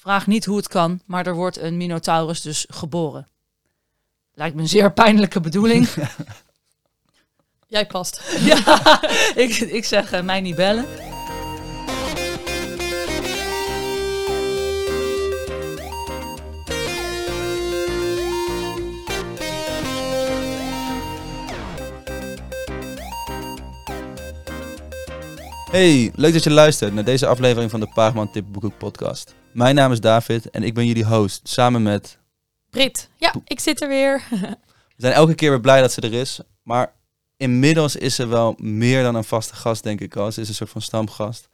Vraag niet hoe het kan, maar er wordt een Minotaurus dus geboren. Lijkt me een zeer pijnlijke bedoeling. Jij past. ja, ik, ik zeg eh, mij niet bellen. Hey, leuk dat je luistert naar deze aflevering van de Paagman Tip Boekhoek podcast. Mijn naam is David en ik ben jullie host, samen met... Brit. Ja, ik zit er weer. We zijn elke keer weer blij dat ze er is, maar inmiddels is ze wel meer dan een vaste gast, denk ik al. Ze is een soort van stamgast.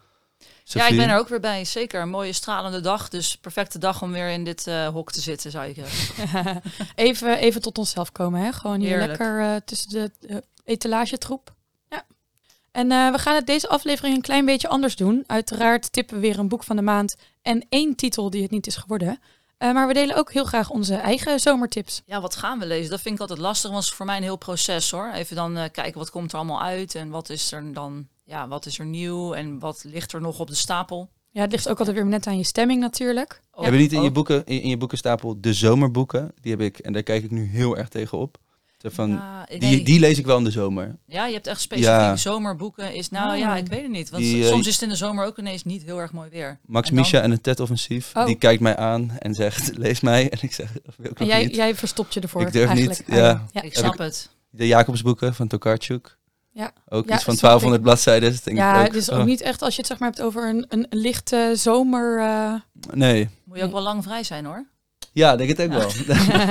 Ja, ik ben er ook weer bij. Zeker een mooie stralende dag. Dus perfecte dag om weer in dit eh, hok te zitten, zou ik zeggen. even, even tot onszelf komen, hè? Gewoon hier Heerlijk. lekker eh, tussen de uh, etalagetroep. Ja. En eh, we gaan het deze aflevering een klein beetje anders doen. Uiteraard tippen we weer een boek van de maand en één titel die het niet is geworden. Eh, maar we delen ook heel graag onze eigen zomertips. Ja, wat gaan we lezen? Dat vind ik altijd lastig, want het is voor mij een heel proces hoor. Even dan eh, kijken wat komt er allemaal uit en wat is er dan, ja, wat is er nieuw en wat ligt er nog op de stapel. Ja, het ligt ook altijd weer net aan je stemming natuurlijk. Oh, Heb je niet in je, oh. boeken, in, in je boekenstapel de zomerboeken? Die heb ik en daar kijk ik nu heel erg tegen op. Van, Ja, die, lees ik wel in de zomer. Ja, je hebt echt specifieke Ja. zomerboeken. Is, nou Oh. ja, ik weet het niet. Want Die, eh, soms is het in de zomer ook ineens niet heel erg mooi weer. Max En dan- Misha en het TED-offensief, Oh. die kijkt mij aan en zegt, lees mij. En ik zeg, wil ik En nog jij, niet. jij verstopt je ervoor Ik durf niet, eigenlijk. ja. Ah, ja. Ik snap ik- het. De Jacobsboeken van Tokarczuk. Ja. Ook Ja, iets van snap 1200 ik. bladzijden. dus denk Ja, ik ook, het is ook oh, niet echt als je het zeg maar hebt over een, een lichte zomer. eh, Nee. Moet je ook wel lang vrij zijn hoor. Ja, denk het ook wel.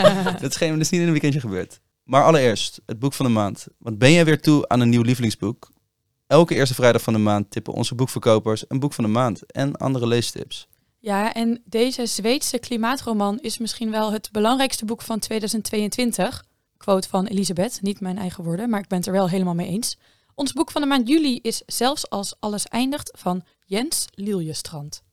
dat is geen, dat is niet in een weekendje gebeurd. Maar allereerst, het boek van de maand. Want ben jij weer toe aan een nieuw lievelingsboek? Elke eerste vrijdag van de maand tippen onze boekverkopers een boek van de maand en andere leestips. Ja, en deze Zweedse klimaatroman is misschien wel het belangrijkste boek van 2022. Quote van Elisabeth, niet mijn eigen woorden, maar ik ben het er wel helemaal mee eens. Ons boek van de maand juli is Zelfs als alles eindigt van Jens Liljestrand.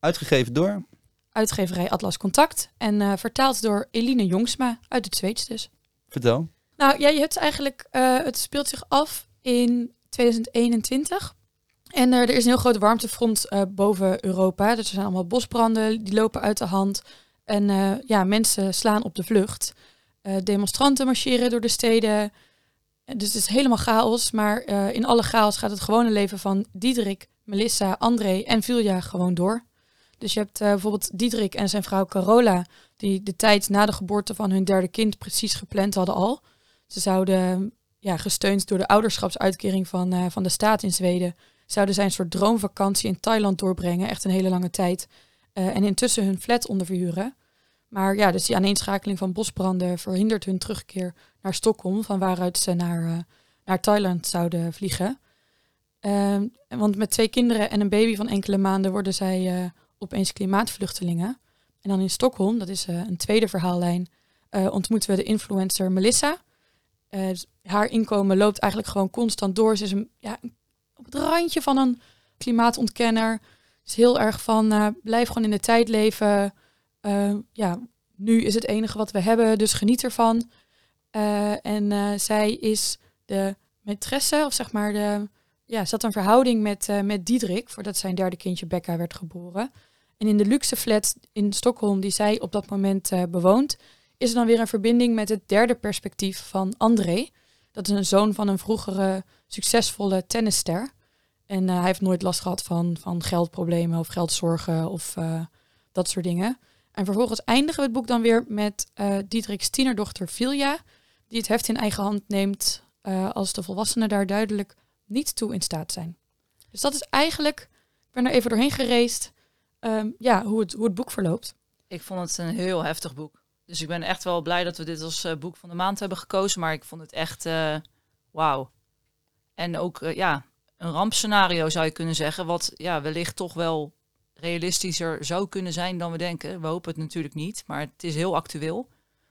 Uitgegeven door. Uitgeverij Atlas Contact en eh, vertaald door Eline Jongsma uit het Zweeds dus. Vertel. Nou ja, je hebt eigenlijk, eh, het speelt zich af in 2021. En eh, er is een heel groot warmtefront eh, boven Europa. Dus er zijn allemaal bosbranden, die lopen uit de hand. En ja, mensen slaan op de vlucht. Demonstranten marcheren door de steden. Dus het is helemaal chaos. Maar in alle chaos gaat het gewone leven van Diederik, Melissa, André en Vilja gewoon door. Dus je hebt eh, bijvoorbeeld Diederik en zijn vrouw Carola, die de tijd na de geboorte van hun derde kind precies gepland hadden al. Ze zouden, ja, gesteund door de ouderschapsuitkering van, eh, van de staat in Zweden, zouden zij een soort droomvakantie in Thailand doorbrengen, echt een hele lange tijd. Eh, en intussen hun flat onderverhuren. Maar ja, dus die aaneenschakeling van bosbranden verhindert hun terugkeer naar Stockholm, van waaruit ze naar, naar Thailand zouden vliegen. Ehm, want met twee kinderen en een baby van enkele maanden worden zij opeens klimaatvluchtelingen. En dan in Stockholm, dat is eh, een tweede verhaallijn, eh, ontmoeten we de influencer Melissa. Eh, dus haar inkomen loopt eigenlijk gewoon constant door. Ze is een, ja, op het randje van een klimaatontkenner. Is heel erg van blijf gewoon in de tijd leven. Ja, nu is het enige wat we hebben, dus geniet ervan. En zij is de maîtresse, of zeg maar de... Ja, ze had een verhouding met, eh, met Diederik, voordat zijn derde kindje Becca werd geboren. En in de luxe flat in Stockholm, die zij op dat moment eh, bewoont, is er dan weer een verbinding met het derde perspectief van André. Dat is een zoon van een vroegere succesvolle tennisster. En eh, hij heeft nooit last gehad van, van geldproblemen of geldzorgen of eh, dat soort dingen. En vervolgens eindigen we het boek dan weer met eh Diederik's tienerdochter Vilja, die het heft in eigen hand neemt als de volwassenen daar duidelijk niet toe in staat zijn. Dus dat is eigenlijk, ik ben er even doorheen gereisd, ehm, ja, hoe het, hoe het boek verloopt. Ik vond het een heel heftig boek. Dus ik ben echt wel blij dat we dit als eh, boek van de maand hebben gekozen. Maar ik vond het echt eh, wauw. En ook eh, ja, een rampscenario zou je kunnen zeggen. Wat ja, wellicht toch wel realistischer zou kunnen zijn dan we denken. We hopen het natuurlijk niet, maar het is heel actueel.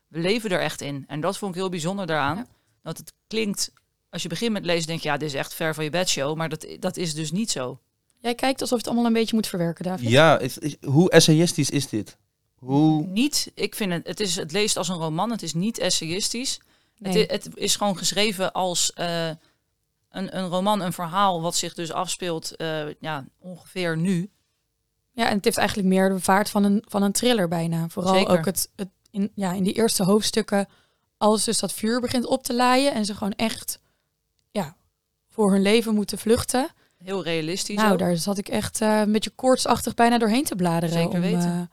We leven er echt in. En dat vond ik heel bijzonder daaraan. Ja. Dat het klinkt, als je begint met lezen, denk je, ja, dit is echt ver van je bedshow. Maar dat, dat is dus niet zo. Jij kijkt alsof je het allemaal een beetje moet verwerken, David. Ja, is, is- hoe essayistisch is dit? Hoe... Niet, ik vind het, het, is, het leest als een roman, het is niet essayistisch. Nee. Het, het is gewoon geschreven als eh, een, een roman, een verhaal wat zich dus afspeelt eh, ja, ongeveer nu. Ja, en het heeft eigenlijk meer de vaart van een, van een thriller bijna. Vooral Zeker. ook het, het in, ja, in die eerste hoofdstukken, als dus dat vuur begint op te laaien en ze gewoon echt ja, voor hun leven moeten vluchten. Heel realistisch. Nou, ook. daar zat ik echt eh, een beetje koortsachtig bijna doorheen te bladeren. Zeker om weten.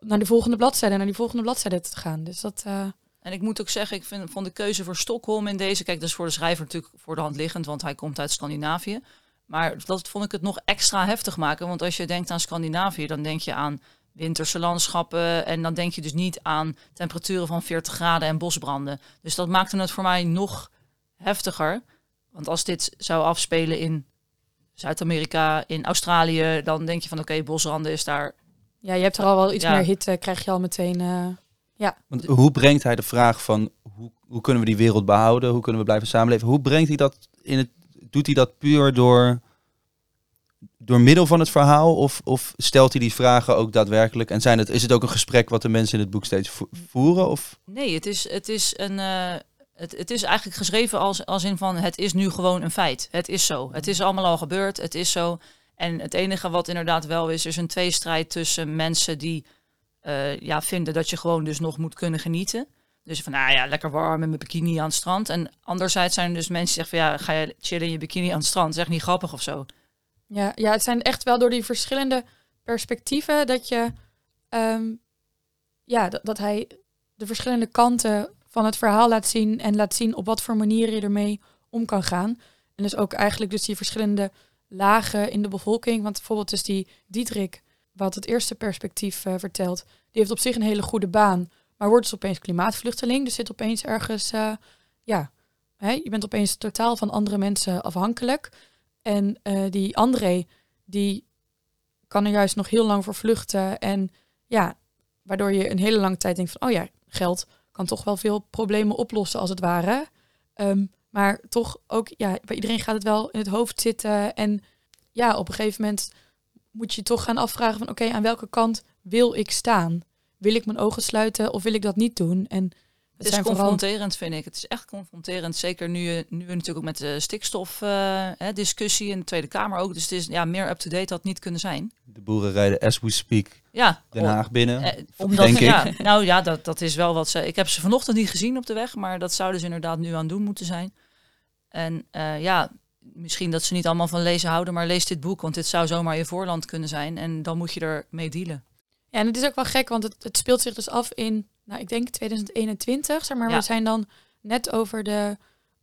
eh, naar de volgende bladzijde, naar die volgende bladzijde te gaan. Dus dat, eh, En ik moet ook zeggen, ik vind, vond de keuze voor Stockholm in deze... Kijk, dat is voor de schrijver natuurlijk voor de hand liggend, want hij komt uit Scandinavië. Maar dat vond ik het nog extra heftig maken. Want als je denkt aan Scandinavië, dan denk je aan winterse landschappen. En dan denk je dus niet aan temperaturen van 40 graden en bosbranden. Dus dat maakte het voor mij nog heftiger. Want als dit zou afspelen in Zuid-Amerika, in Australië... dan denk je van oké, bosbranden is daar... ja, je hebt er al wel iets Ja. meer hitte, krijg je al meteen. eh, Want hoe brengt hij de vraag van hoe, hoe kunnen we die wereld behouden? Hoe kunnen we blijven samenleven? Hoe brengt hij dat in het? Doet hij dat puur door, door middel van het verhaal? Of, of stelt hij die vragen ook daadwerkelijk? En zijn het, is het ook een gesprek wat de mensen in het boek steeds vo- voeren? Of Nee, het is, het is, een, eh, het, het is eigenlijk geschreven als, als in van het is nu gewoon een feit. Het is zo. Het is allemaal al gebeurd. Het is zo. En het enige wat inderdaad wel is, is een tweestrijd tussen mensen die eh, ja, vinden dat je gewoon dus nog moet kunnen genieten. Dus van, nou ja, lekker warm met mijn bikini aan het strand. En anderzijds zijn er dus mensen die zeggen van, ja, ga je chillen in je bikini aan het strand? Echt niet grappig of zo. Ja, ja, het zijn echt wel door die verschillende perspectieven dat je, ehm, ja, dat hij de verschillende kanten van het verhaal laat zien en laat zien op wat voor manier je ermee om kan gaan. En dus ook eigenlijk dus die verschillende lagen in de bevolking. Want bijvoorbeeld dus die Diederik, wat het eerste perspectief eh, vertelt, die heeft op zich een hele goede baan, maar wordt dus opeens klimaatvluchteling. Dus zit opeens ergens, eh, ja, hè, je bent opeens totaal van andere mensen afhankelijk. En eh, die André, die kan er juist nog heel lang voor vluchten. En ja, waardoor je een hele lange tijd denkt van, oh ja, geld kan toch wel veel problemen oplossen als het ware. Ehm, maar toch ook, ja, bij iedereen gaat het wel in het hoofd zitten. En ja, op een gegeven moment moet je toch gaan afvragen van, oké, aan welke kant wil ik staan? Wil ik mijn ogen sluiten of wil ik dat niet doen? En het, Het is vooral confronterend, vind ik. Het is echt confronterend. Zeker nu, je- nu we natuurlijk ook met de stikstofdiscussie in de Tweede Kamer ook. Dus het is ja, meer up-to-date had niet kunnen zijn. de boeren rijden as we speak Ja, Den Haag binnen? Eh, omdat, denk ik. nou ja, dat, dat is wel wat ze. Ik heb ze vanochtend niet gezien op de weg, maar dat zouden ze inderdaad nu aan doen moeten zijn. En eh, ja, misschien dat ze niet allemaal van lezen houden, maar lees dit boek, want dit zou zomaar je voorland kunnen zijn. En dan moet je er mee dealen. Ja, en het is ook wel gek, want het, het speelt zich dus af in, nou, ik denk 2021, zeg maar. Ja. We zijn dan net over de,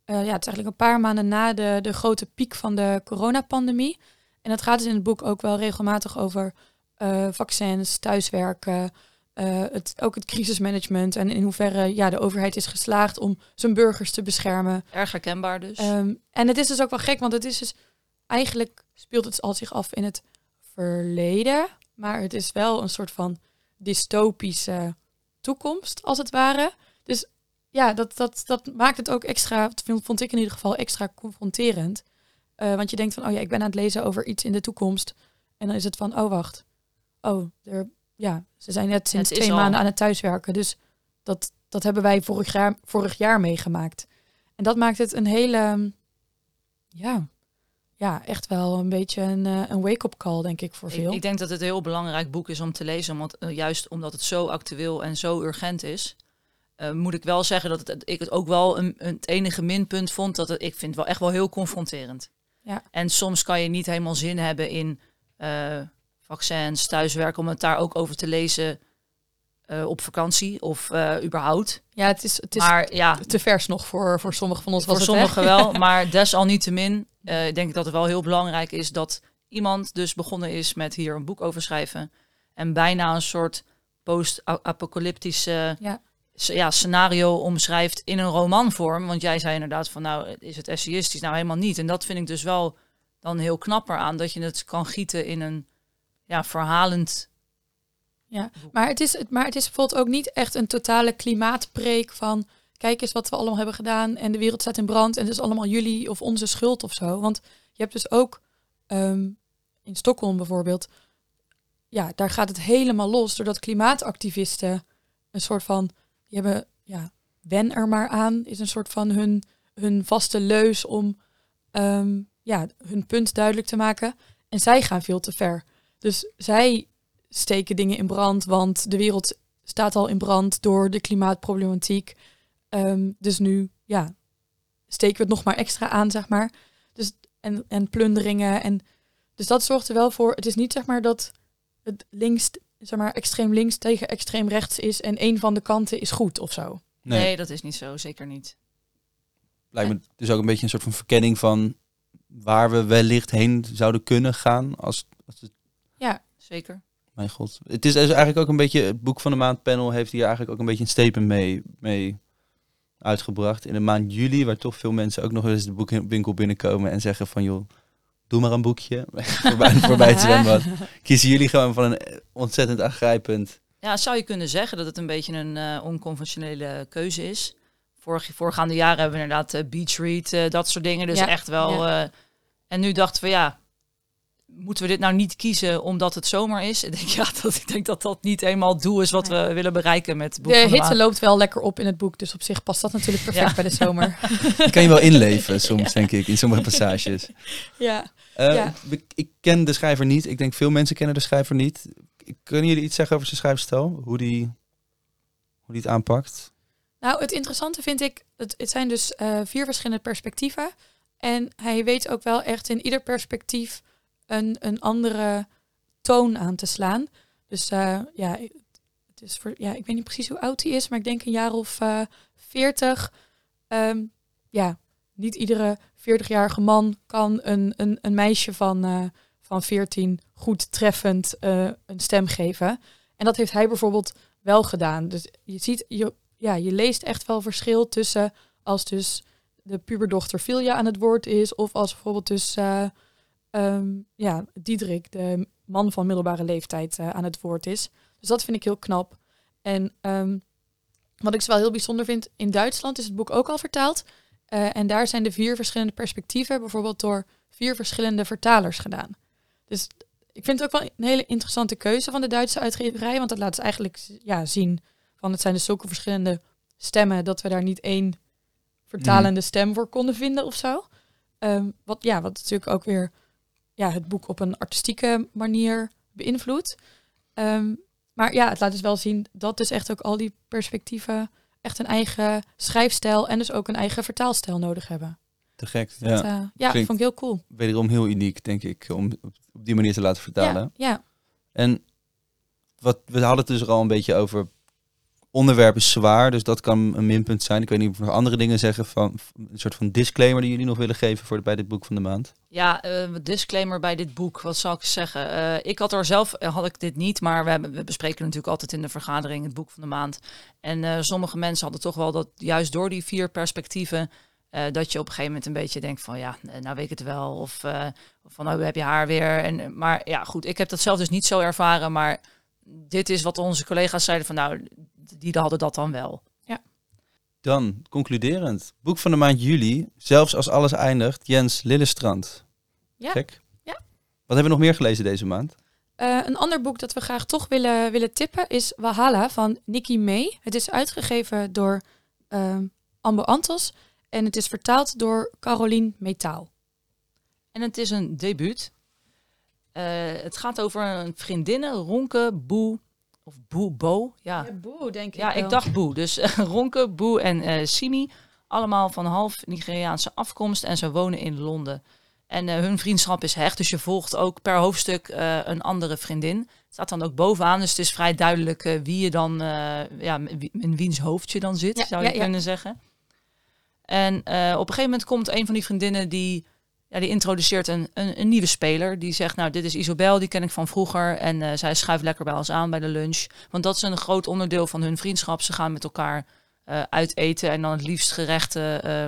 eh, ja, het is eigenlijk een paar maanden na de, de grote piek van de coronapandemie. En dat gaat dus in het boek ook wel regelmatig over eh, vaccins, thuiswerken, eh, het, ook het crisismanagement en in hoeverre ja, de overheid is geslaagd om zijn burgers te beschermen. Erg herkenbaar dus. Ehm, en het is dus ook wel gek, want het is dus eigenlijk speelt het al zich af in het verleden, maar het is wel een soort van dystopische toekomst, als het ware. Dus ja, dat, dat, dat maakt het ook extra, vond vond ik in ieder geval extra confronterend. Eh, want je denkt van, oh ja, ik ben aan het lezen over iets in de toekomst. En dan is het van, oh wacht, oh, er, ja, ze zijn net sinds twee al. maanden aan het thuiswerken. Dus dat, dat hebben wij vorig jaar, vorig jaar meegemaakt. En dat maakt het een hele, ja, ja echt wel een beetje een, eh, een wake-up call, denk ik, voor ik, veel. ik denk dat het een heel belangrijk boek is om te lezen, want eh, juist omdat het zo actueel en zo urgent is. eh, moet ik wel zeggen dat het, ik het ook wel een, een, het enige minpunt vond. Dat het, ik vind het wel echt wel heel confronterend. Ja. En soms kan je niet helemaal zin hebben in vaccins, thuiswerken, om het daar ook over te lezen op vakantie of überhaupt. ja, het is, het is maar ja, te vers nog voor, voor sommigen van ons. voor was het, sommigen wel, maar desalniettemin eh denk ik dat het wel heel belangrijk is dat iemand dus begonnen is met hier een boek over schrijven en bijna een soort post-apocalyptische Ja. ja, scenario omschrijft in een romanvorm. Want jij zei inderdaad van nou is het essayistisch, nou helemaal niet. En dat vind ik dus wel dan heel knapper aan dat je het kan gieten in een ja, verhalend. Ja, maar het, is, het- maar het is bijvoorbeeld ook niet echt een totale klimaatpreek van... kijk eens wat we allemaal hebben gedaan en de wereld staat in brand... en het is allemaal jullie of onze schuld of zo. Want je hebt dus ook ehm, in Stockholm bijvoorbeeld... ja, daar gaat het helemaal los doordat klimaatactivisten een soort van... die hebben, ja, wen er maar aan, is een soort van hun, hun vaste leus om ehm, ja, hun punt duidelijk te maken. En zij gaan veel te ver. Dus zij steken dingen in brand, want de wereld staat al in brand door de klimaatproblematiek. Ehm, dus nu, ja, steken we het nog maar extra aan, zeg maar. Dus, en, en plunderingen. En, dus dat zorgt er wel voor. Het is niet, zeg maar, dat het links, zeg maar, extreem links tegen extreem rechts is en een van de kanten is goed of zo. Nee. Nee, dat is niet zo, zeker niet. lijkt me dus ook een beetje een soort van verkenning van waar we wellicht heen zouden kunnen gaan. Als, als het, Zeker. mijn god. Het is eigenlijk ook een beetje, het boek van de maand panel heeft hier eigenlijk ook een beetje een statement mee, mee uitgebracht. In de maand juli, waar toch veel mensen ook nog eens de boekwinkel binnenkomen en zeggen van joh, doe maar een boekje voorbij, voorbij het zwembad. Kiezen jullie gewoon van een ontzettend aangrijpend Ja, zou je kunnen zeggen dat het een beetje een eh, onconventionele keuze is. Vorig, voorgaande jaren hebben we inderdaad eh, beach read, eh, dat soort dingen. Dus Ja, echt wel. eh, en nu dachten we, ja, moeten we dit nou niet kiezen omdat het zomer is? Ik denk, ja, dat, ik denk dat dat niet eenmaal het doel is wat we willen bereiken met het boek De hitte loopt wel lekker op in het boek, dus op zich past dat natuurlijk perfect Ja. bij de zomer. kan je wel inleven soms, denk ik, in sommige passages. ja. Eh, Ja. ik, ik ken de schrijver niet. Ik denk veel mensen kennen de schrijver niet. Kunnen jullie iets zeggen over zijn schrijfstijl? Hoe die, hoe die het aanpakt? Nou, het interessante vind ik, het, het zijn dus eh, vier verschillende perspectieven. En hij weet ook wel echt in ieder perspectief een, een andere toon aan te slaan. Dus eh, ja, het is voor, ja, ik weet niet precies hoe oud hij is, maar ik denk een jaar of eh, veertig. ja, niet iedere 40-jarige man kan een, een, een meisje van, eh van 14 goed treffend een stem geven. En dat heeft hij bijvoorbeeld wel gedaan. Dus je ziet, je, ja, je leest echt wel verschil tussen als dus de puberdochter Filia aan het woord is, of als bijvoorbeeld dus eh, ehm, ja, Diederik, de man van middelbare leeftijd, eh, aan het woord is. Dus dat vind ik heel knap. En ehm, wat ik wel heel bijzonder vind, in Duitsland is het boek ook al vertaald. Eh, en daar zijn de vier verschillende perspectieven bijvoorbeeld door vier verschillende vertalers gedaan. Dus ik vind het ook wel een hele interessante keuze van de Duitse uitgeverij, want dat laat ze eigenlijk ja, zien van het zijn dus zulke verschillende stemmen dat we daar niet één vertalende stem voor konden vinden of zo. Ehm, wat, ja, wat natuurlijk ook weer ja, het boek op een artistieke manier beïnvloedt. Ehm, maar ja, het laat dus wel zien dat dus echt ook al die perspectieven echt een eigen schrijfstijl en dus ook een eigen vertaalstijl nodig hebben. Te gek. Dat, Ja. eh, ja, Klinkt- vond ik heel cool. Wederom heel uniek, denk ik, om op die manier te laten vertalen. Ja, ja. En wat, we hadden het dus er al een beetje over. Onderwerp is zwaar, dus dat kan een minpunt zijn. Ik weet niet of er nog andere dingen zeggen van een soort van disclaimer die jullie nog willen geven voor bij dit boek van de maand. Ja, eh, disclaimer bij dit boek. Wat zal ik zeggen? Eh, ik had er zelf, eh, had ik dit niet, maar we, hebben, we bespreken natuurlijk altijd in de vergadering het boek van de maand. En sommige mensen hadden toch wel dat, juist door die vier perspectieven, dat je op een gegeven moment een beetje denkt van, ja, nou weet ik het wel. Of van, nou heb je haar weer. En, maar ja, goed, ik heb dat zelf dus niet zo ervaren, maar dit is wat onze collega's zeiden van, nou, die hadden dat dan wel. Dan, concluderend. Boek van de maand juli. Zelfs als alles eindigt. Jens Lillestrand. Ja. Gek. Ja. Wat hebben we nog meer gelezen deze maand? Eh, een ander boek dat we graag toch willen, willen tippen is Valhalla van Nikki May. Het is uitgegeven door ehm Amber Antos en het is vertaald door Caroline Metaal. En het is een debuut. Eh, het gaat over een vriendinnen, Ronke, Boe, of Boe, Bo. Ja, boe, denk ja ik dacht Boe. Dus Ronke, Boe en eh, Simi, allemaal van half Nigeriaanse afkomst en ze wonen in Londen. En eh, hun vriendschap is hecht, dus je volgt ook per hoofdstuk een andere vriendin. Het staat dan ook bovenaan, dus het is vrij duidelijk wie je dan, ja, in wiens hoofd je dan zit, Ja, zou je ja, ja. kunnen zeggen. En op een gegeven moment komt een van die vriendinnen die, die introduceert een, een, een nieuwe speler. Die zegt, nou, dit is Isobel, die ken ik van vroeger. En eh, zij schuift lekker bij ons aan bij de lunch. Want dat is een groot onderdeel van hun vriendschap. Ze gaan met elkaar eh uit eten en dan het liefst gerechten eh,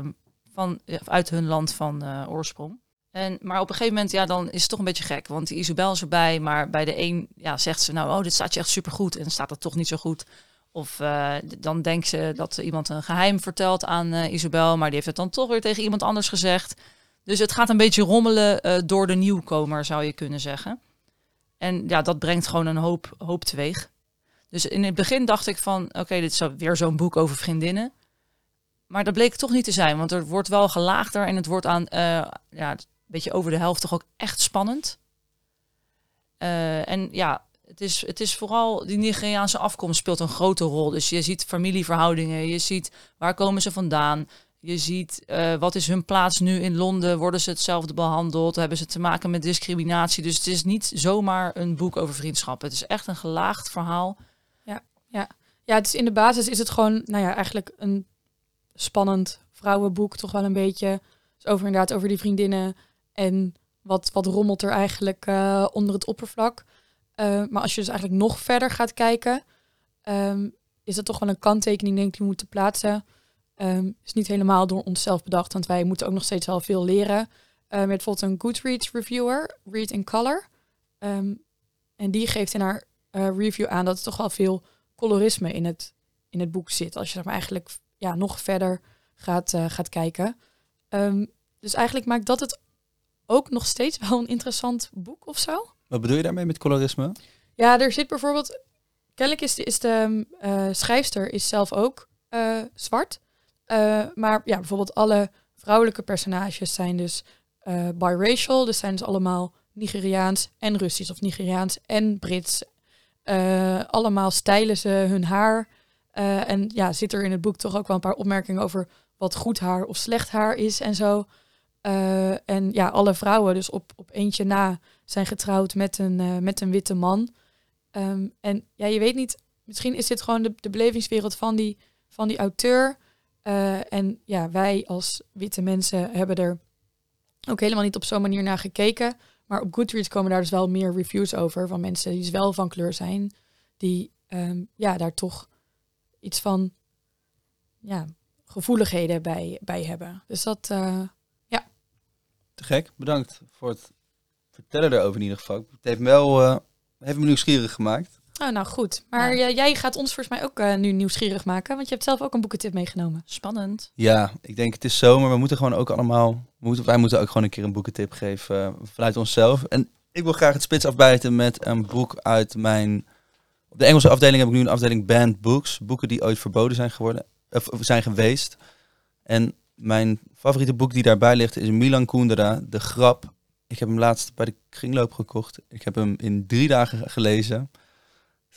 van, ja, uit hun land van eh, oorsprong. En, maar op een gegeven moment, ja, dan is het toch een beetje gek. Want die Isabel is erbij, maar bij de een ja, zegt ze, nou, oh, dit staat je echt supergoed. En dan staat dat toch niet zo goed. Of eh, dan denkt ze dat iemand een geheim vertelt aan eh Isabel, maar die heeft het dan toch weer tegen iemand anders gezegd. Dus het gaat een beetje rommelen eh, door de nieuwkomer, zou je kunnen zeggen. En ja, dat brengt gewoon een hoop, hoop teweeg. Dus in het begin dacht ik van, oké, dit is weer zo'n boek over vriendinnen. Maar dat bleek toch niet te zijn, want er wordt wel gelaagder en het wordt aan, eh, ja, een beetje over de helft toch ook echt spannend. Eh, en ja, het is, het is vooral die Nigeriaanse afkomst speelt een grote rol. Dus je ziet familieverhoudingen, je ziet waar komen ze vandaan. Je ziet uh, wat is hun plaats nu in Londen. Worden ze hetzelfde behandeld? Hebben ze te maken met discriminatie? Dus het is niet zomaar een boek over vriendschap. Het is echt een gelaagd verhaal. Ja, ja. ja het is in de basis is het gewoon, nou ja, eigenlijk een spannend vrouwenboek, toch wel een beetje. Dus over inderdaad over die vriendinnen en wat, wat rommelt er eigenlijk uh, onder het oppervlak. Uh, maar als je dus eigenlijk nog verder gaat kijken, um, is dat toch wel een kanttekening denk ik die we moeten plaatsen. Um, is niet helemaal door onszelf bedacht, want wij moeten ook nog steeds wel veel leren. Uh, met bijvoorbeeld een Goodreads reviewer, Read in Color. Um, en die geeft in haar uh, review aan dat er toch wel veel colorisme in het, in het boek zit. Als je maar eigenlijk ja, nog verder gaat, uh, gaat kijken. Um, dus eigenlijk maakt dat het ook nog steeds wel een interessant boek of zo. Wat bedoel je daarmee met colorisme? Ja, er zit bijvoorbeeld. Kennelijk is de, is de uh, schrijfster is zelf ook zwart. Uh, maar ja, bijvoorbeeld alle vrouwelijke personages zijn dus biracial. Dus zijn dus allemaal Nigeriaans en Russisch. Of Nigeriaans en Brits. allemaal stijlen ze hun haar. en ja, zit er in het boek toch ook wel een paar opmerkingen over wat goed haar of slecht haar is en zo. Uh, en ja, alle vrouwen, dus op, op eentje na, zijn getrouwd met een, uh, met een witte man. Um, en ja, je weet niet, misschien is dit gewoon de, de belevingswereld van die, van die auteur. Uh, en ja, wij als witte mensen hebben er ook helemaal niet op zo'n manier naar gekeken. Maar op Goodreads komen daar dus wel meer reviews over van mensen die dus wel van kleur zijn. Die um, ja, daar toch iets van ja, gevoeligheden bij, bij hebben. Dus dat, uh, ja. Te gek. Bedankt voor het vertellen erover in ieder geval. Het heeft wel uh, heeft me nieuwsgierig gemaakt. Oh, nou goed. Maar ja. jij gaat ons volgens mij ook uh, nu nieuwsgierig maken, want je hebt zelf ook een boekentip meegenomen. Spannend. Ja, ik denk het is zomer. We moeten gewoon ook allemaal, moeten, wij moeten ook gewoon een keer een boekentip geven vanuit onszelf. En ik wil graag het spits afbijten met een boek uit mijn... Op de Engelse afdeling heb ik nu een afdeling banned books. Boeken die ooit verboden zijn geworden of zijn geweest. En mijn favoriete boek die daarbij ligt is Milan Kundera, De Grap. Ik heb hem laatst bij de kringloop gekocht. Ik heb hem in drie dagen gelezen.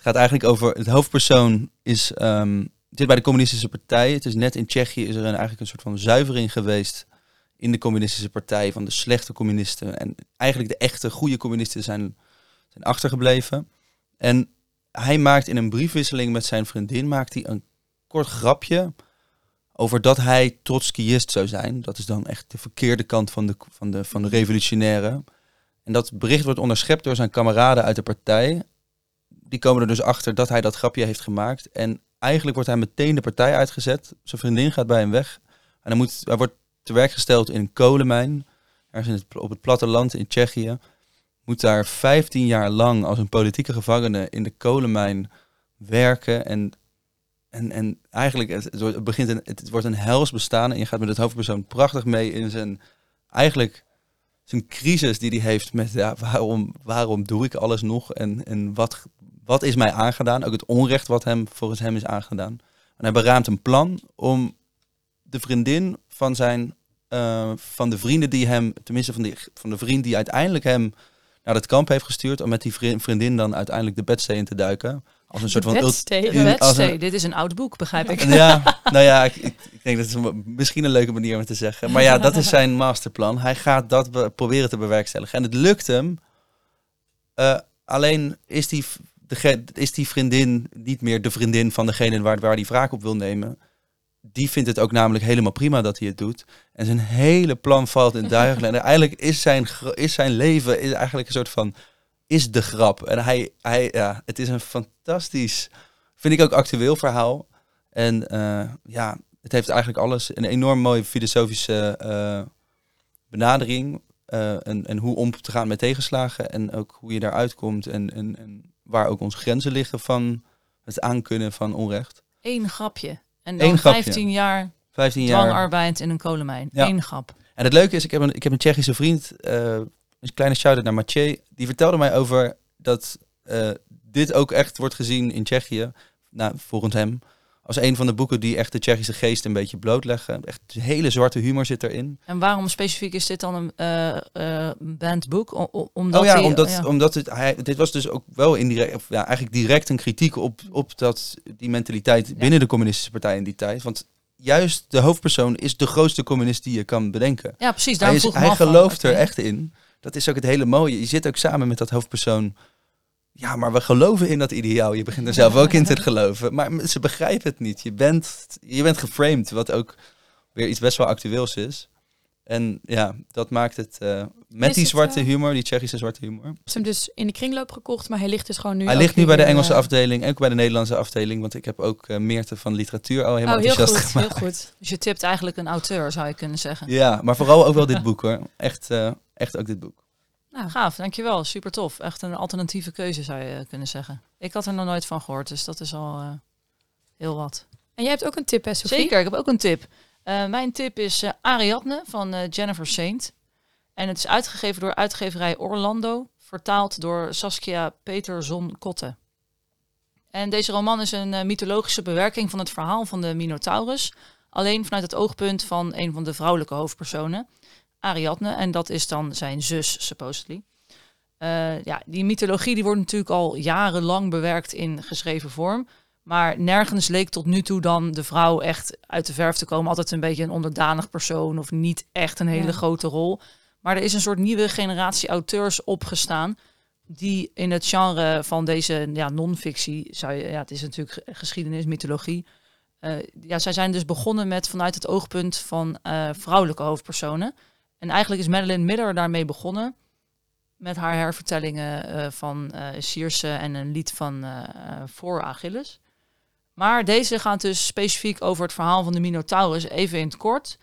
Het gaat eigenlijk over, het hoofdpersoon is, um, bij de communistische partij. Het is net in Tsjechië is er een, eigenlijk een soort van zuivering geweest in de communistische partij van de slechte communisten. En eigenlijk de echte goede communisten zijn, zijn achtergebleven. En hij maakt in een briefwisseling met zijn vriendin, maakt hij een kort grapje over dat hij trotskiist zou zijn. Dat is dan echt de verkeerde kant van de, van de, van de revolutionaire. En dat bericht wordt onderschept door zijn kameraden uit de partij. Die komen er dus achter dat hij dat grapje heeft gemaakt. En eigenlijk wordt hij meteen de partij uitgezet. Zijn vriendin gaat bij hem weg. En hij, moet, hij wordt te werk gesteld in een kolenmijn. Ergens in het, op het platteland in Tsjechië. Moet daar 15 jaar lang als een politieke gevangene in de kolenmijn werken. En en, en eigenlijk, het, het, begint een, het, wordt een hels bestaan en je gaat met het hoofdpersoon prachtig mee in zijn, eigenlijk zijn crisis die hij heeft met ja, waarom, waarom doe ik alles nog en, en wat, wat is mij aangedaan, ook het onrecht wat hem volgens hem is aangedaan. En hij beraamt een plan om de vriendin van zijn, uh, van de vrienden die hem, tenminste van, die, van de vriend die uiteindelijk hem naar het kamp heeft gestuurd, om met die vriendin dan uiteindelijk de bedsteen in te duiken als een soort van Wetstee. Dit is een oud boek, begrijp ik. Ja, nou ja, ik, ik, ik denk dat het een, misschien een leuke manier om te zeggen. Maar ja, dat is zijn masterplan. Hij gaat dat proberen te bewerkstelligen. En het lukt hem. Uh, alleen is die, is die vriendin niet meer de vriendin van degene waar, waar hij wraak op wil nemen. Die vindt het ook namelijk helemaal prima dat hij het doet. En zijn hele plan valt in duigen. en eigenlijk is zijn, is zijn leven is eigenlijk een soort van is de grap. En hij, hij ja, het is een fantastisch, vind ik ook actueel verhaal. En uh, ja, het heeft eigenlijk alles. Een enorm mooie filosofische uh, benadering. Uh, en, en hoe om te gaan met tegenslagen. En ook hoe je daaruit komt. En, en waar ook onze grenzen liggen van het aankunnen van onrecht. Eén grapje. En dan Eén 15 jaar 15 jaar dwangarbeid in een kolenmijn. Ja. Eén grap. En het leuke is, ik heb een, ik heb een Tsjechische vriend een kleine shout-out naar Mathieu. Die vertelde mij over dat uh, dit ook echt wordt gezien in Tsjechië, nou, volgens hem, als een van de boeken die echt de Tsjechische geest een beetje blootleggen. Echt hele zwarte humor zit erin. En waarom specifiek is dit dan een uh, uh, bandboek? O, omdat oh ja, die- omdat, ja. omdat het, hij, dit was dus ook wel indirect, of ja, eigenlijk direct een kritiek op, op dat, die mentaliteit binnen de communistische partij in die tijd. Want juist de hoofdpersoon is de grootste communist die je kan bedenken. Ja, precies. Hij, is, hij van, gelooft er echt in. Dat is ook het hele mooie. Je zit ook samen met dat hoofdpersoon. Ja, maar we geloven in dat ideaal. Je begint er zelf ook in te geloven. Maar ze begrijpen het niet. Je bent, je bent geframed, wat ook weer iets best wel actueels is. En ja, dat maakt het eh, met Is die het, zwarte eh, humor, die Tsjechische zwarte humor. Ik heb hem dus in de kringloop gekocht, maar hij ligt dus gewoon nu. Hij ligt nu bij de Engelse eh, afdeling en ook bij de Nederlandse afdeling. Want ik heb ook eh, Meerte van literatuur al helemaal Oh, heel enthousiast goed, gemaakt. heel goed. Dus je tipt eigenlijk een auteur, zou je kunnen zeggen. Ja, maar vooral ook wel dit boek hoor. Echt, echt ook dit boek. Nou, Gaaf, dankjewel. Super tof. Echt een alternatieve keuze, zou je kunnen zeggen. Ik had er nog nooit van gehoord, dus dat is al eh, heel wat. en jij hebt ook een tip, hè, Sophie? Zeker, ik heb ook een tip. Eh, mijn tip is eh, Ariadne van Jennifer Saint. En het is uitgegeven door uitgeverij Orlando, vertaald door Saskia Peterson Kotte. En deze roman is een mythologische bewerking van het verhaal van de Minotaurus, alleen vanuit het oogpunt van een van de vrouwelijke hoofdpersonen, Ariadne, en dat is dan zijn zus, supposedly. Eh, ja, die mythologie die wordt natuurlijk al jarenlang bewerkt in geschreven vorm. Maar nergens leek tot nu toe dan de vrouw echt uit de verf te komen. Altijd een beetje een onderdanig persoon of niet echt een hele Ja. grote rol. Maar er is een soort nieuwe generatie auteurs opgestaan. Die in het genre van deze ja, non-fictie, zou je, ja, het is natuurlijk ge- geschiedenis, mythologie. eh, ja, zij zijn dus begonnen met vanuit het oogpunt van eh, vrouwelijke hoofdpersonen. En eigenlijk is Madeline Miller daarmee begonnen. Met haar hervertellingen eh, van eh Circe en een lied van eh, voor Achilles. Maar deze gaat dus specifiek over het verhaal van de Minotaurus, even in het kort.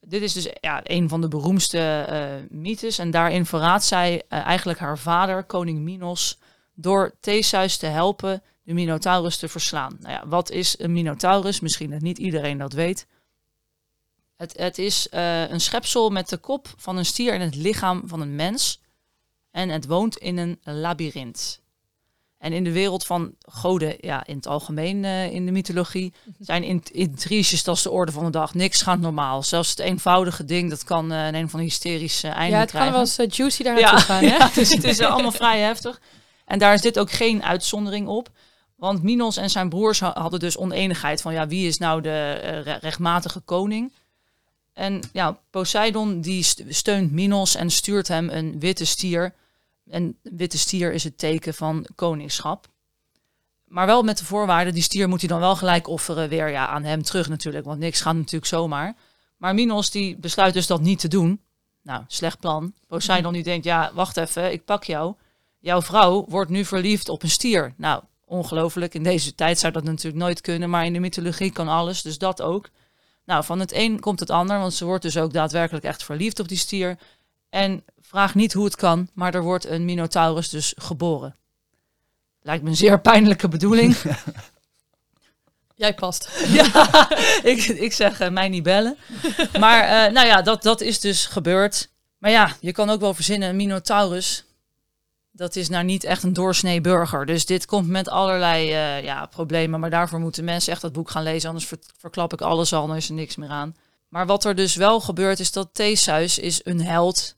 Dit is dus ja, een van de beroemdste mythes. En daarin verraadt zij eigenlijk haar vader, koning Minos, door Theseus te helpen de Minotaurus te verslaan. Nou ja, wat is een Minotaurus? Misschien dat niet iedereen dat weet. Het, het is eh, een schepsel met de kop van een stier en het lichaam van een mens. En het woont in een labyrint. En in de wereld van goden, ja, in het algemeen eh, in de mythologie, zijn int- intriges, dat is de orde van de dag. Niks gaat normaal. Zelfs het eenvoudige ding, dat kan eh, een een van de hysterische einde ja, het krijgen. kan wel eens juicy daar naartoe gaan, hè? Ja, dus het is allemaal vrij heftig. En daar is dit ook geen uitzondering op. Want Minos en zijn broers ha- hadden dus oneenigheid van ja, wie is nou de re- rechtmatige koning? En ja, Poseidon die st- steunt Minos en stuurt hem een witte stier. En witte stier is het teken van koningschap. Maar wel met de voorwaarde, die stier moet hij dan wel gelijk offeren weer ja, aan hem terug natuurlijk. Want niks gaat natuurlijk zomaar. Maar Minos die besluit dus dat niet te doen. Nou, slecht plan. Poseidon die denkt, ja, wacht even, ik pak jou. Jouw vrouw wordt nu verliefd op een stier. Nou, ongelooflijk. In deze tijd zou dat natuurlijk nooit kunnen, maar in de mythologie kan alles, dus dat ook. Nou, van het een komt het ander, want ze wordt dus ook daadwerkelijk echt verliefd op die stier. En vraag niet hoe het kan, maar er wordt een Minotaurus dus geboren. Lijkt me een zeer pijnlijke bedoeling. Jij past. ja, ik, ik zeg eh, mij niet bellen. Maar eh, nou ja, dat, dat is dus gebeurd. Maar ja, je kan ook wel verzinnen, een Minotaurus, dat is nou niet echt een doorsnee burger. Dus dit komt met allerlei eh, ja, problemen. Maar daarvoor moeten mensen echt dat boek gaan lezen, anders ver- verklap ik alles al, dan is er niks meer aan. Maar wat er dus wel gebeurt, is dat Theseus is een held.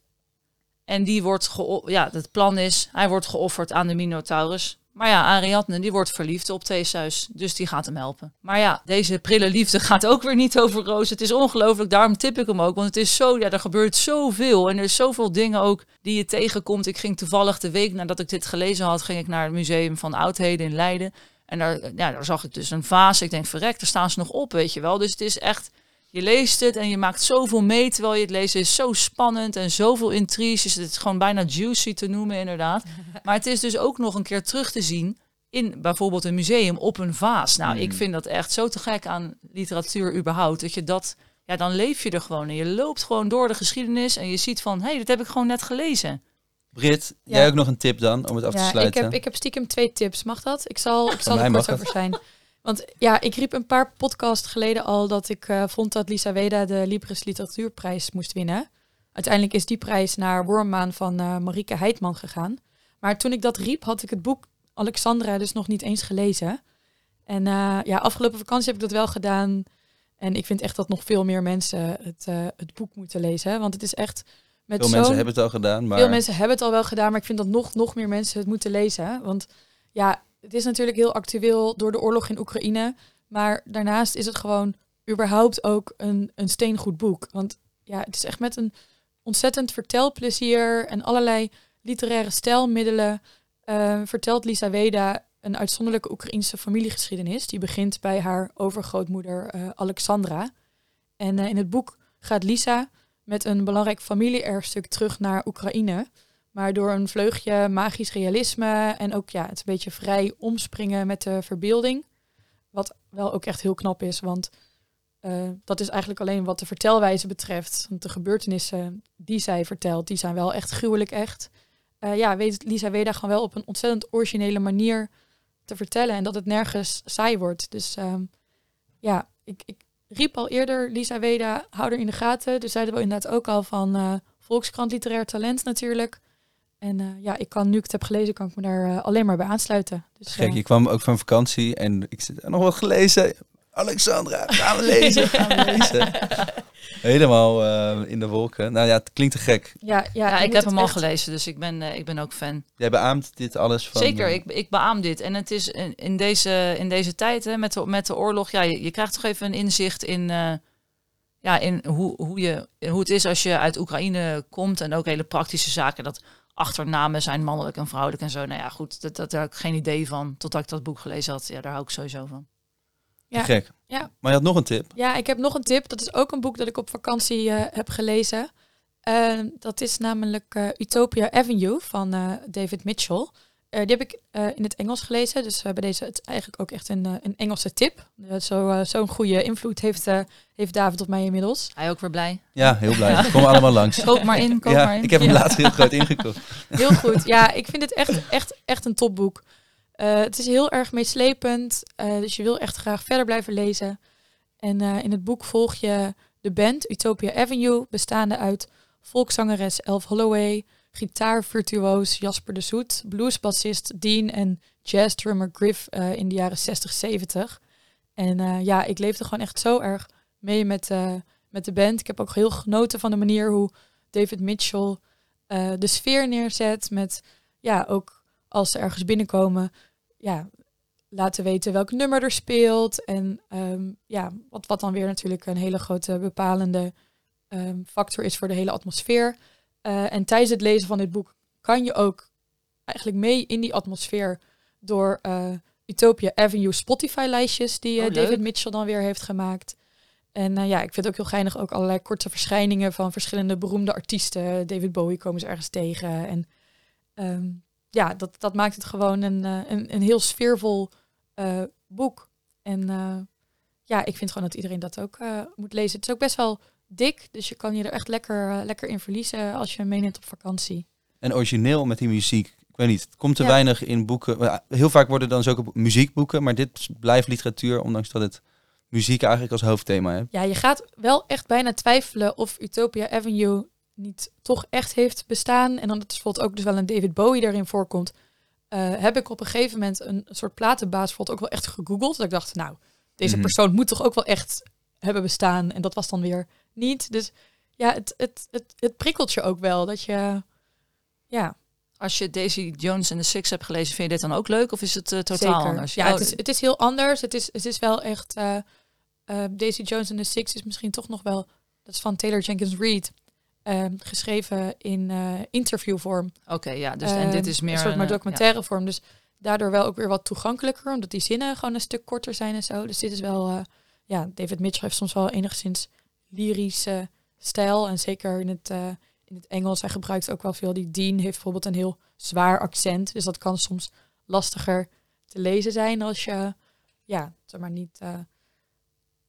En die wordt, ja, het plan is, hij wordt geofferd aan de Minotaurus. Maar ja, Ariadne, die wordt verliefd op Theseus, dus die gaat hem helpen. Maar ja, deze prille liefde gaat ook weer niet over roos. Het is ongelooflijk, daarom tip ik hem ook. Want het is zo, ja, er gebeurt zoveel. En er is zoveel dingen ook die je tegenkomt. Ik ging toevallig de week nadat ik dit gelezen had, ging ik naar het Museum van Oudheden in Leiden. En daar, ja, daar zag ik dus een vaas. Ik denk, verrek, daar staan ze nog op, weet je wel. Dus het is echt, je leest het en je maakt zoveel mee terwijl je het leest. Het is zo spannend en zoveel intriges. Het is gewoon bijna juicy te noemen, inderdaad. Maar het is dus ook nog een keer terug te zien in bijvoorbeeld een museum op een vaas. Nou, ik Mm. vind dat echt zo te gek aan literatuur überhaupt. Dat je dat, ja, dan leef je er gewoon. En je loopt gewoon door de geschiedenis en je ziet van, hé, hey, dat heb ik gewoon net gelezen. Brit, Ja. jij ook nog een tip dan om het af te Ja, ik sluiten? heb, ik heb stiekem twee tips. Mag dat? Ik zal, ik zal er kort over zijn. Want ja, ik riep een paar podcasts geleden al dat ik eh, vond dat Lisa Weda de Libris Literatuurprijs moest winnen. Uiteindelijk is die prijs naar Wormmaan van eh Marieke Heidman gegaan. Maar toen ik dat riep, had ik het boek Alexandra dus nog niet eens gelezen. En eh, ja, afgelopen vakantie heb ik dat wel gedaan. En ik vind echt dat nog veel meer mensen het, het boek moeten lezen. hè. Want het is echt met Veel mensen hebben het al gedaan, maar Veel mensen hebben het al wel gedaan, maar ik vind dat nog, nog meer mensen het moeten lezen. Want ja, het is natuurlijk heel actueel door de oorlog in Oekraïne. Maar daarnaast is het gewoon überhaupt ook een, een steengoed boek. Want ja, het is echt met een ontzettend vertelplezier en allerlei literaire stijlmiddelen eh, vertelt Lisa Weda een uitzonderlijke Oekraïnse familiegeschiedenis. Die begint bij haar overgrootmoeder eh, Alexandra. En eh, in het boek gaat Lisa met een belangrijk familie-erfstuk terug naar Oekraïne. Maar door een vleugje magisch realisme en ook ja, het een beetje vrij omspringen met de verbeelding. Wat wel ook echt heel knap is, want eh, dat is eigenlijk alleen wat de vertelwijze betreft. Want de gebeurtenissen die zij vertelt, die zijn wel echt gruwelijk echt. Eh, ja, weet Lisa Weda gewoon wel op een ontzettend originele manier te vertellen. En dat het nergens saai wordt. Dus ehm, ja, ik, ik riep al eerder Lisa Weda, hou er in de gaten. Dus zeiden we inderdaad ook al van eh, Volkskrant Literair Talent natuurlijk. En eh, ja, ik kan, nu ik het heb gelezen, kan ik me daar eh, alleen maar bij aansluiten. Dus, gek. eh, Je kwam ook van vakantie en ik zit nog wat gelezen. Alexandra, gaan we lezen, gaan we lezen. Helemaal eh, in de wolken. Nou ja, het klinkt te gek. ja, ja, ik heb hem al gelezen, dus ik ben, eh, ik ben ook fan. Jij beaamt dit alles van... Zeker, ik, ik beaam dit. En het is in, in, deze, in deze tijd hè, met, de, met de oorlog, ja, je, je krijgt toch even een inzicht in, eh, ja, in hoe, hoe, je, hoe het is als je uit Oekraïne komt. En ook hele praktische zaken, dat achternamen zijn mannelijk en vrouwelijk en zo. Nou ja, goed, dat, dat, daar had ik geen idee van totdat ik dat boek gelezen had. Ja, daar hou ik sowieso van. te Ja. gek. Ja. Maar je had nog een tip. Ja, ik heb nog een tip. Dat is ook een boek dat ik op vakantie eh, heb gelezen. Eh, dat is namelijk eh, Utopia Avenue van eh, David Mitchell. Eh, die heb ik eh, in het Engels gelezen. Dus eh, bij deze het is eigenlijk ook echt een, een Engelse tip. Zo, Zo'n goede invloed heeft, eh, heeft David op mij inmiddels. Hij ook weer blij. Ja, heel blij. Kom allemaal langs. Koop maar in, koop Ja, maar in. ik heb hem Ja. laatst heel groot ingekocht. Heel goed. Ja, ik vind het echt, echt, echt een topboek. Eh, het is heel erg meeslepend. eh, dus je wil echt graag verder blijven lezen. En eh, in het boek volg je de band Utopia Avenue, bestaande uit volkszangeres Elf Holloway, gitaarvirtuoos Jasper de Zoet, bluesbassist Dean en jazzdrummer Griff eh, in de jaren 60, 70. En eh, ja, ik leefde gewoon echt zo erg mee met, eh, met de band. Ik heb ook heel genoten van de manier hoe David Mitchell de sfeer neerzet. Met ja, ook als ze ergens binnenkomen, ja, laten weten welk nummer er speelt. En ehm, ja, wat, wat dan weer natuurlijk een hele grote bepalende ehm, factor is voor de hele atmosfeer. Eh, en tijdens het lezen van dit boek kan je ook eigenlijk mee in die atmosfeer door eh, Utopia Avenue Spotify-lijstjes die eh, Oh. David Mitchell dan weer heeft gemaakt. En ja, ik vind het ook heel geinig ook allerlei korte verschijningen van verschillende beroemde artiesten. David Bowie komen ze ergens tegen. En ehm, ja, dat, dat maakt het gewoon een, een, een heel sfeervol boek. En ja, ik vind gewoon dat iedereen dat ook moet lezen. Het is ook best wel dik, dus je kan je er echt lekker, eh, lekker in verliezen als je hem meeneemt op vakantie. En origineel met die muziek. Ik weet niet, het komt te Ja. weinig in boeken. Maar Heel vaak worden dan zulke muziekboeken, maar dit blijft literatuur, ondanks dat het muziek eigenlijk als hoofdthema heeft. Ja, je gaat wel echt bijna twijfelen of Utopia Avenue niet toch echt heeft bestaan. En dan dat is bijvoorbeeld ook dus wel een David Bowie daarin voorkomt. eh, heb ik op een gegeven moment een soort platenbaas bijvoorbeeld ook wel echt gegoogeld. Dat ik dacht, nou, deze Mhm. persoon moet toch ook wel echt hebben bestaan. En dat was dan weer niet. Dus ja, het, het, het, het prikkelt je ook wel dat je, ja, Als je Daisy Jones en de Six hebt gelezen, vind je dit dan ook leuk? Of is het eh, totaal Zeker. anders? Ja, Oh, het, is, het is heel anders. Het is, het is wel echt. eh, Daisy Jones and the Six is misschien toch nog wel. Dat is van Taylor Jenkins Reid. eh, geschreven in interviewvorm. Oké, ja. Dus, en dit is meer een soort maar documentaire vorm. Dus daardoor wel ook weer wat toegankelijker. Omdat die zinnen gewoon een stuk korter zijn en zo. Dus dit is wel. ja, David Mitchell heeft soms wel enigszins lyrische stijl. En zeker in het, eh, in het Engels. Hij gebruikt ook wel veel. Die Dean heeft bijvoorbeeld een heel zwaar accent. Dus dat kan soms lastiger te lezen zijn als je ja, zeg maar niet eh,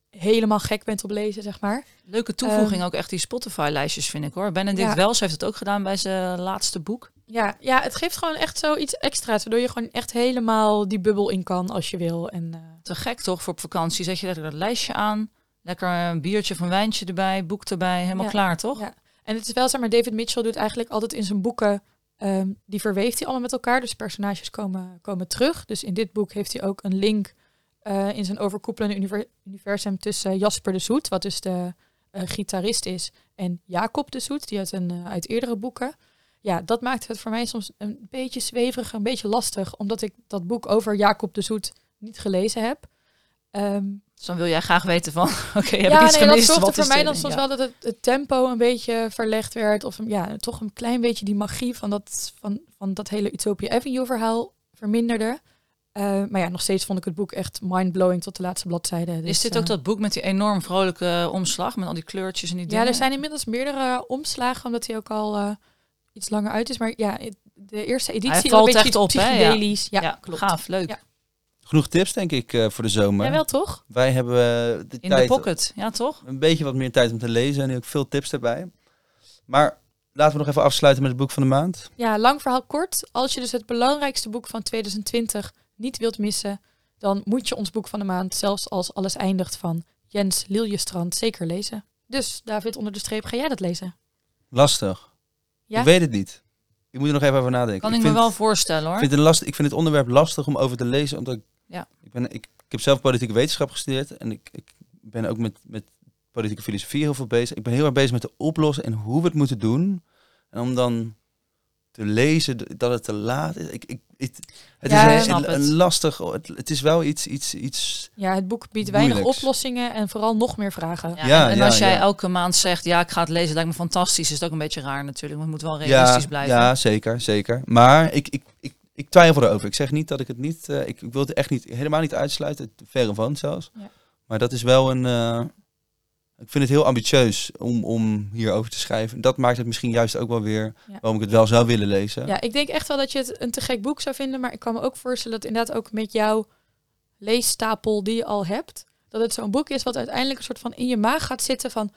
helemaal gek bent op lezen, zeg maar. Leuke toevoeging ook echt die Spotify-lijstjes, vind ik hoor. Benedict Ja. Wells heeft het ook gedaan bij zijn laatste boek. Ja, ja, het geeft gewoon echt zoiets extra's, waardoor je gewoon echt helemaal die bubbel in kan als je wil. En eh, Te gek toch voor op vakantie. Zet je lekker dat lijstje aan. Lekker een biertje of een wijntje erbij. Boek erbij. Helemaal Ja. klaar toch? Ja. En het is wel, zeg maar, David Mitchell doet eigenlijk altijd in zijn boeken, ehm, die verweeft hij allemaal met elkaar. Dus personages komen, komen terug. Dus in dit boek heeft hij ook een link eh, in zijn overkoepelende univer- universum tussen Jasper de Zoet, wat dus de eh, gitarist is, en Jacob de Zoet, die uit, een, eh, uit eerdere boeken. Ja, dat maakt het voor mij soms een beetje zweverig, een beetje lastig, omdat ik dat boek over Jacob de Zoet niet gelezen heb. Ehm, Dus dan wil jij graag weten van, oké, heb ja, ik iets nee, dat gemist? zorgde Wat voor mij dan soms Ja. wel dat het, het tempo een beetje verlegd werd. Of ja, toch een klein beetje die magie van dat, van, van dat hele Utopia Avenue verhaal verminderde. Eh, maar ja, nog steeds vond ik het boek echt mindblowing tot de laatste bladzijde. Dus, Is dit eh, ook dat boek met die enorm vrolijke omslag, met al die kleurtjes en die dingen? Ja, er zijn inmiddels meerdere omslagen, omdat hij ook al eh, iets langer uit is. Maar ja, de eerste editie Hij valt een beetje echt op, hè? Ja. psychedelisch. Ja, Ja, klopt. gaaf, leuk. Ja. Genoeg tips, denk ik, eh, voor de zomer. Ja, wel toch? Wij hebben eh, de In de pocket, ja toch? een beetje wat meer tijd om te lezen en nu ook veel tips erbij. Maar laten we nog even afsluiten met het boek van de maand. Ja, lang verhaal kort. Als je dus het belangrijkste boek van 2020 niet wilt missen, dan moet je ons boek van de maand, zelfs als alles eindigt van Jens Liljestrand, zeker lezen. Dus David, onder de streep, ga jij dat lezen? Lastig. Ja? Ik weet het niet. Ik moet er nog even over nadenken. Kan ik, vind, me wel voorstellen hoor. Ik vind, het last, ik vind het onderwerp lastig om over te lezen, omdat ik, Ja. ik, ben, ik, ik heb zelf politieke wetenschap gestudeerd en ik, ik ben ook met, met politieke filosofie heel veel bezig. Ik ben heel erg bezig met de oplossen en hoe we het moeten doen. En om dan te lezen dat het te laat is. Ik, ik, het het Ja, is een, een, lastig. Het, het is wel iets, iets, iets. Ja, het boek biedt weinig oplossingen en vooral nog meer vragen. Ja, Ja, en, en ja, als jij ja. elke maand zegt, ja, ik ga het lezen, lijkt me fantastisch, is het ook een beetje raar natuurlijk. Want het moet wel realistisch Ja, blijven. ja, zeker, zeker. Maar ik, ik, ik, ik twijfel erover. Ik zeg niet dat ik het niet. eh, ik, ik wil het echt niet helemaal niet uitsluiten. Verre van zelfs. Ja. Maar dat is wel een. eh, ik vind het heel ambitieus om, om hierover te schrijven. Dat maakt het misschien juist ook wel weer Ja. waarom ik het wel zou willen lezen. Ja, ik denk echt wel dat je het een te gek boek zou vinden, maar ik kan me ook voorstellen dat inderdaad ook met jouw leesstapel die je al hebt, dat het zo'n boek is wat uiteindelijk een soort van in je maag gaat zitten van,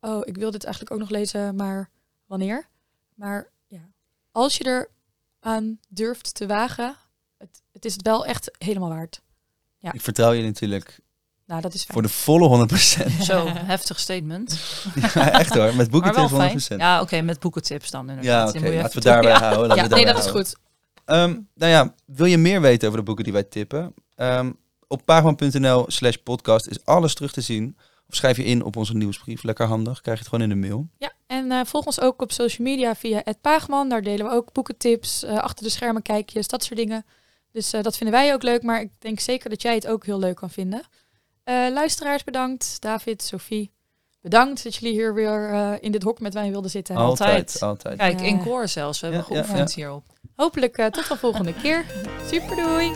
oh, ik wil dit eigenlijk ook nog lezen, maar wanneer? Maar ja, als je er aan durft te wagen, het, het is het wel echt helemaal waard. Ja. Ik vertrouw je natuurlijk Nou, dat is fijn. voor de volle 100%. Zo, heftig statement. ja, echt hoor. Met boeken maar wel tips 100%. fijn. Ja, oké, met boekentips dan Ja, oké. Laten we daarbij houden. laten ja, we nee, dat is goed. Ehm, nou ja, wil je meer weten over de boeken die wij tippen? Ehm, op pagman.nl slash podcast is alles terug te zien. Of schrijf je in op onze nieuwsbrief. Lekker handig. Krijg je het gewoon in de mail. Ja, en eh, volg ons ook op social media via het Paagman. Daar delen we ook boekentips, eh, achter de schermen kijkjes, dat soort dingen. Dus eh, dat vinden wij ook leuk, maar ik denk zeker dat jij het ook heel leuk kan vinden. Eh, luisteraars bedankt, David, Sophie. Bedankt dat jullie hier weer eh, in dit hok met mij wilden zitten. Altijd. Altijd. altijd. Kijk, in koor zelfs. We hebben Ja, ja, geoefend ja. hierop. Hopelijk eh, tot de volgende keer. Super doei!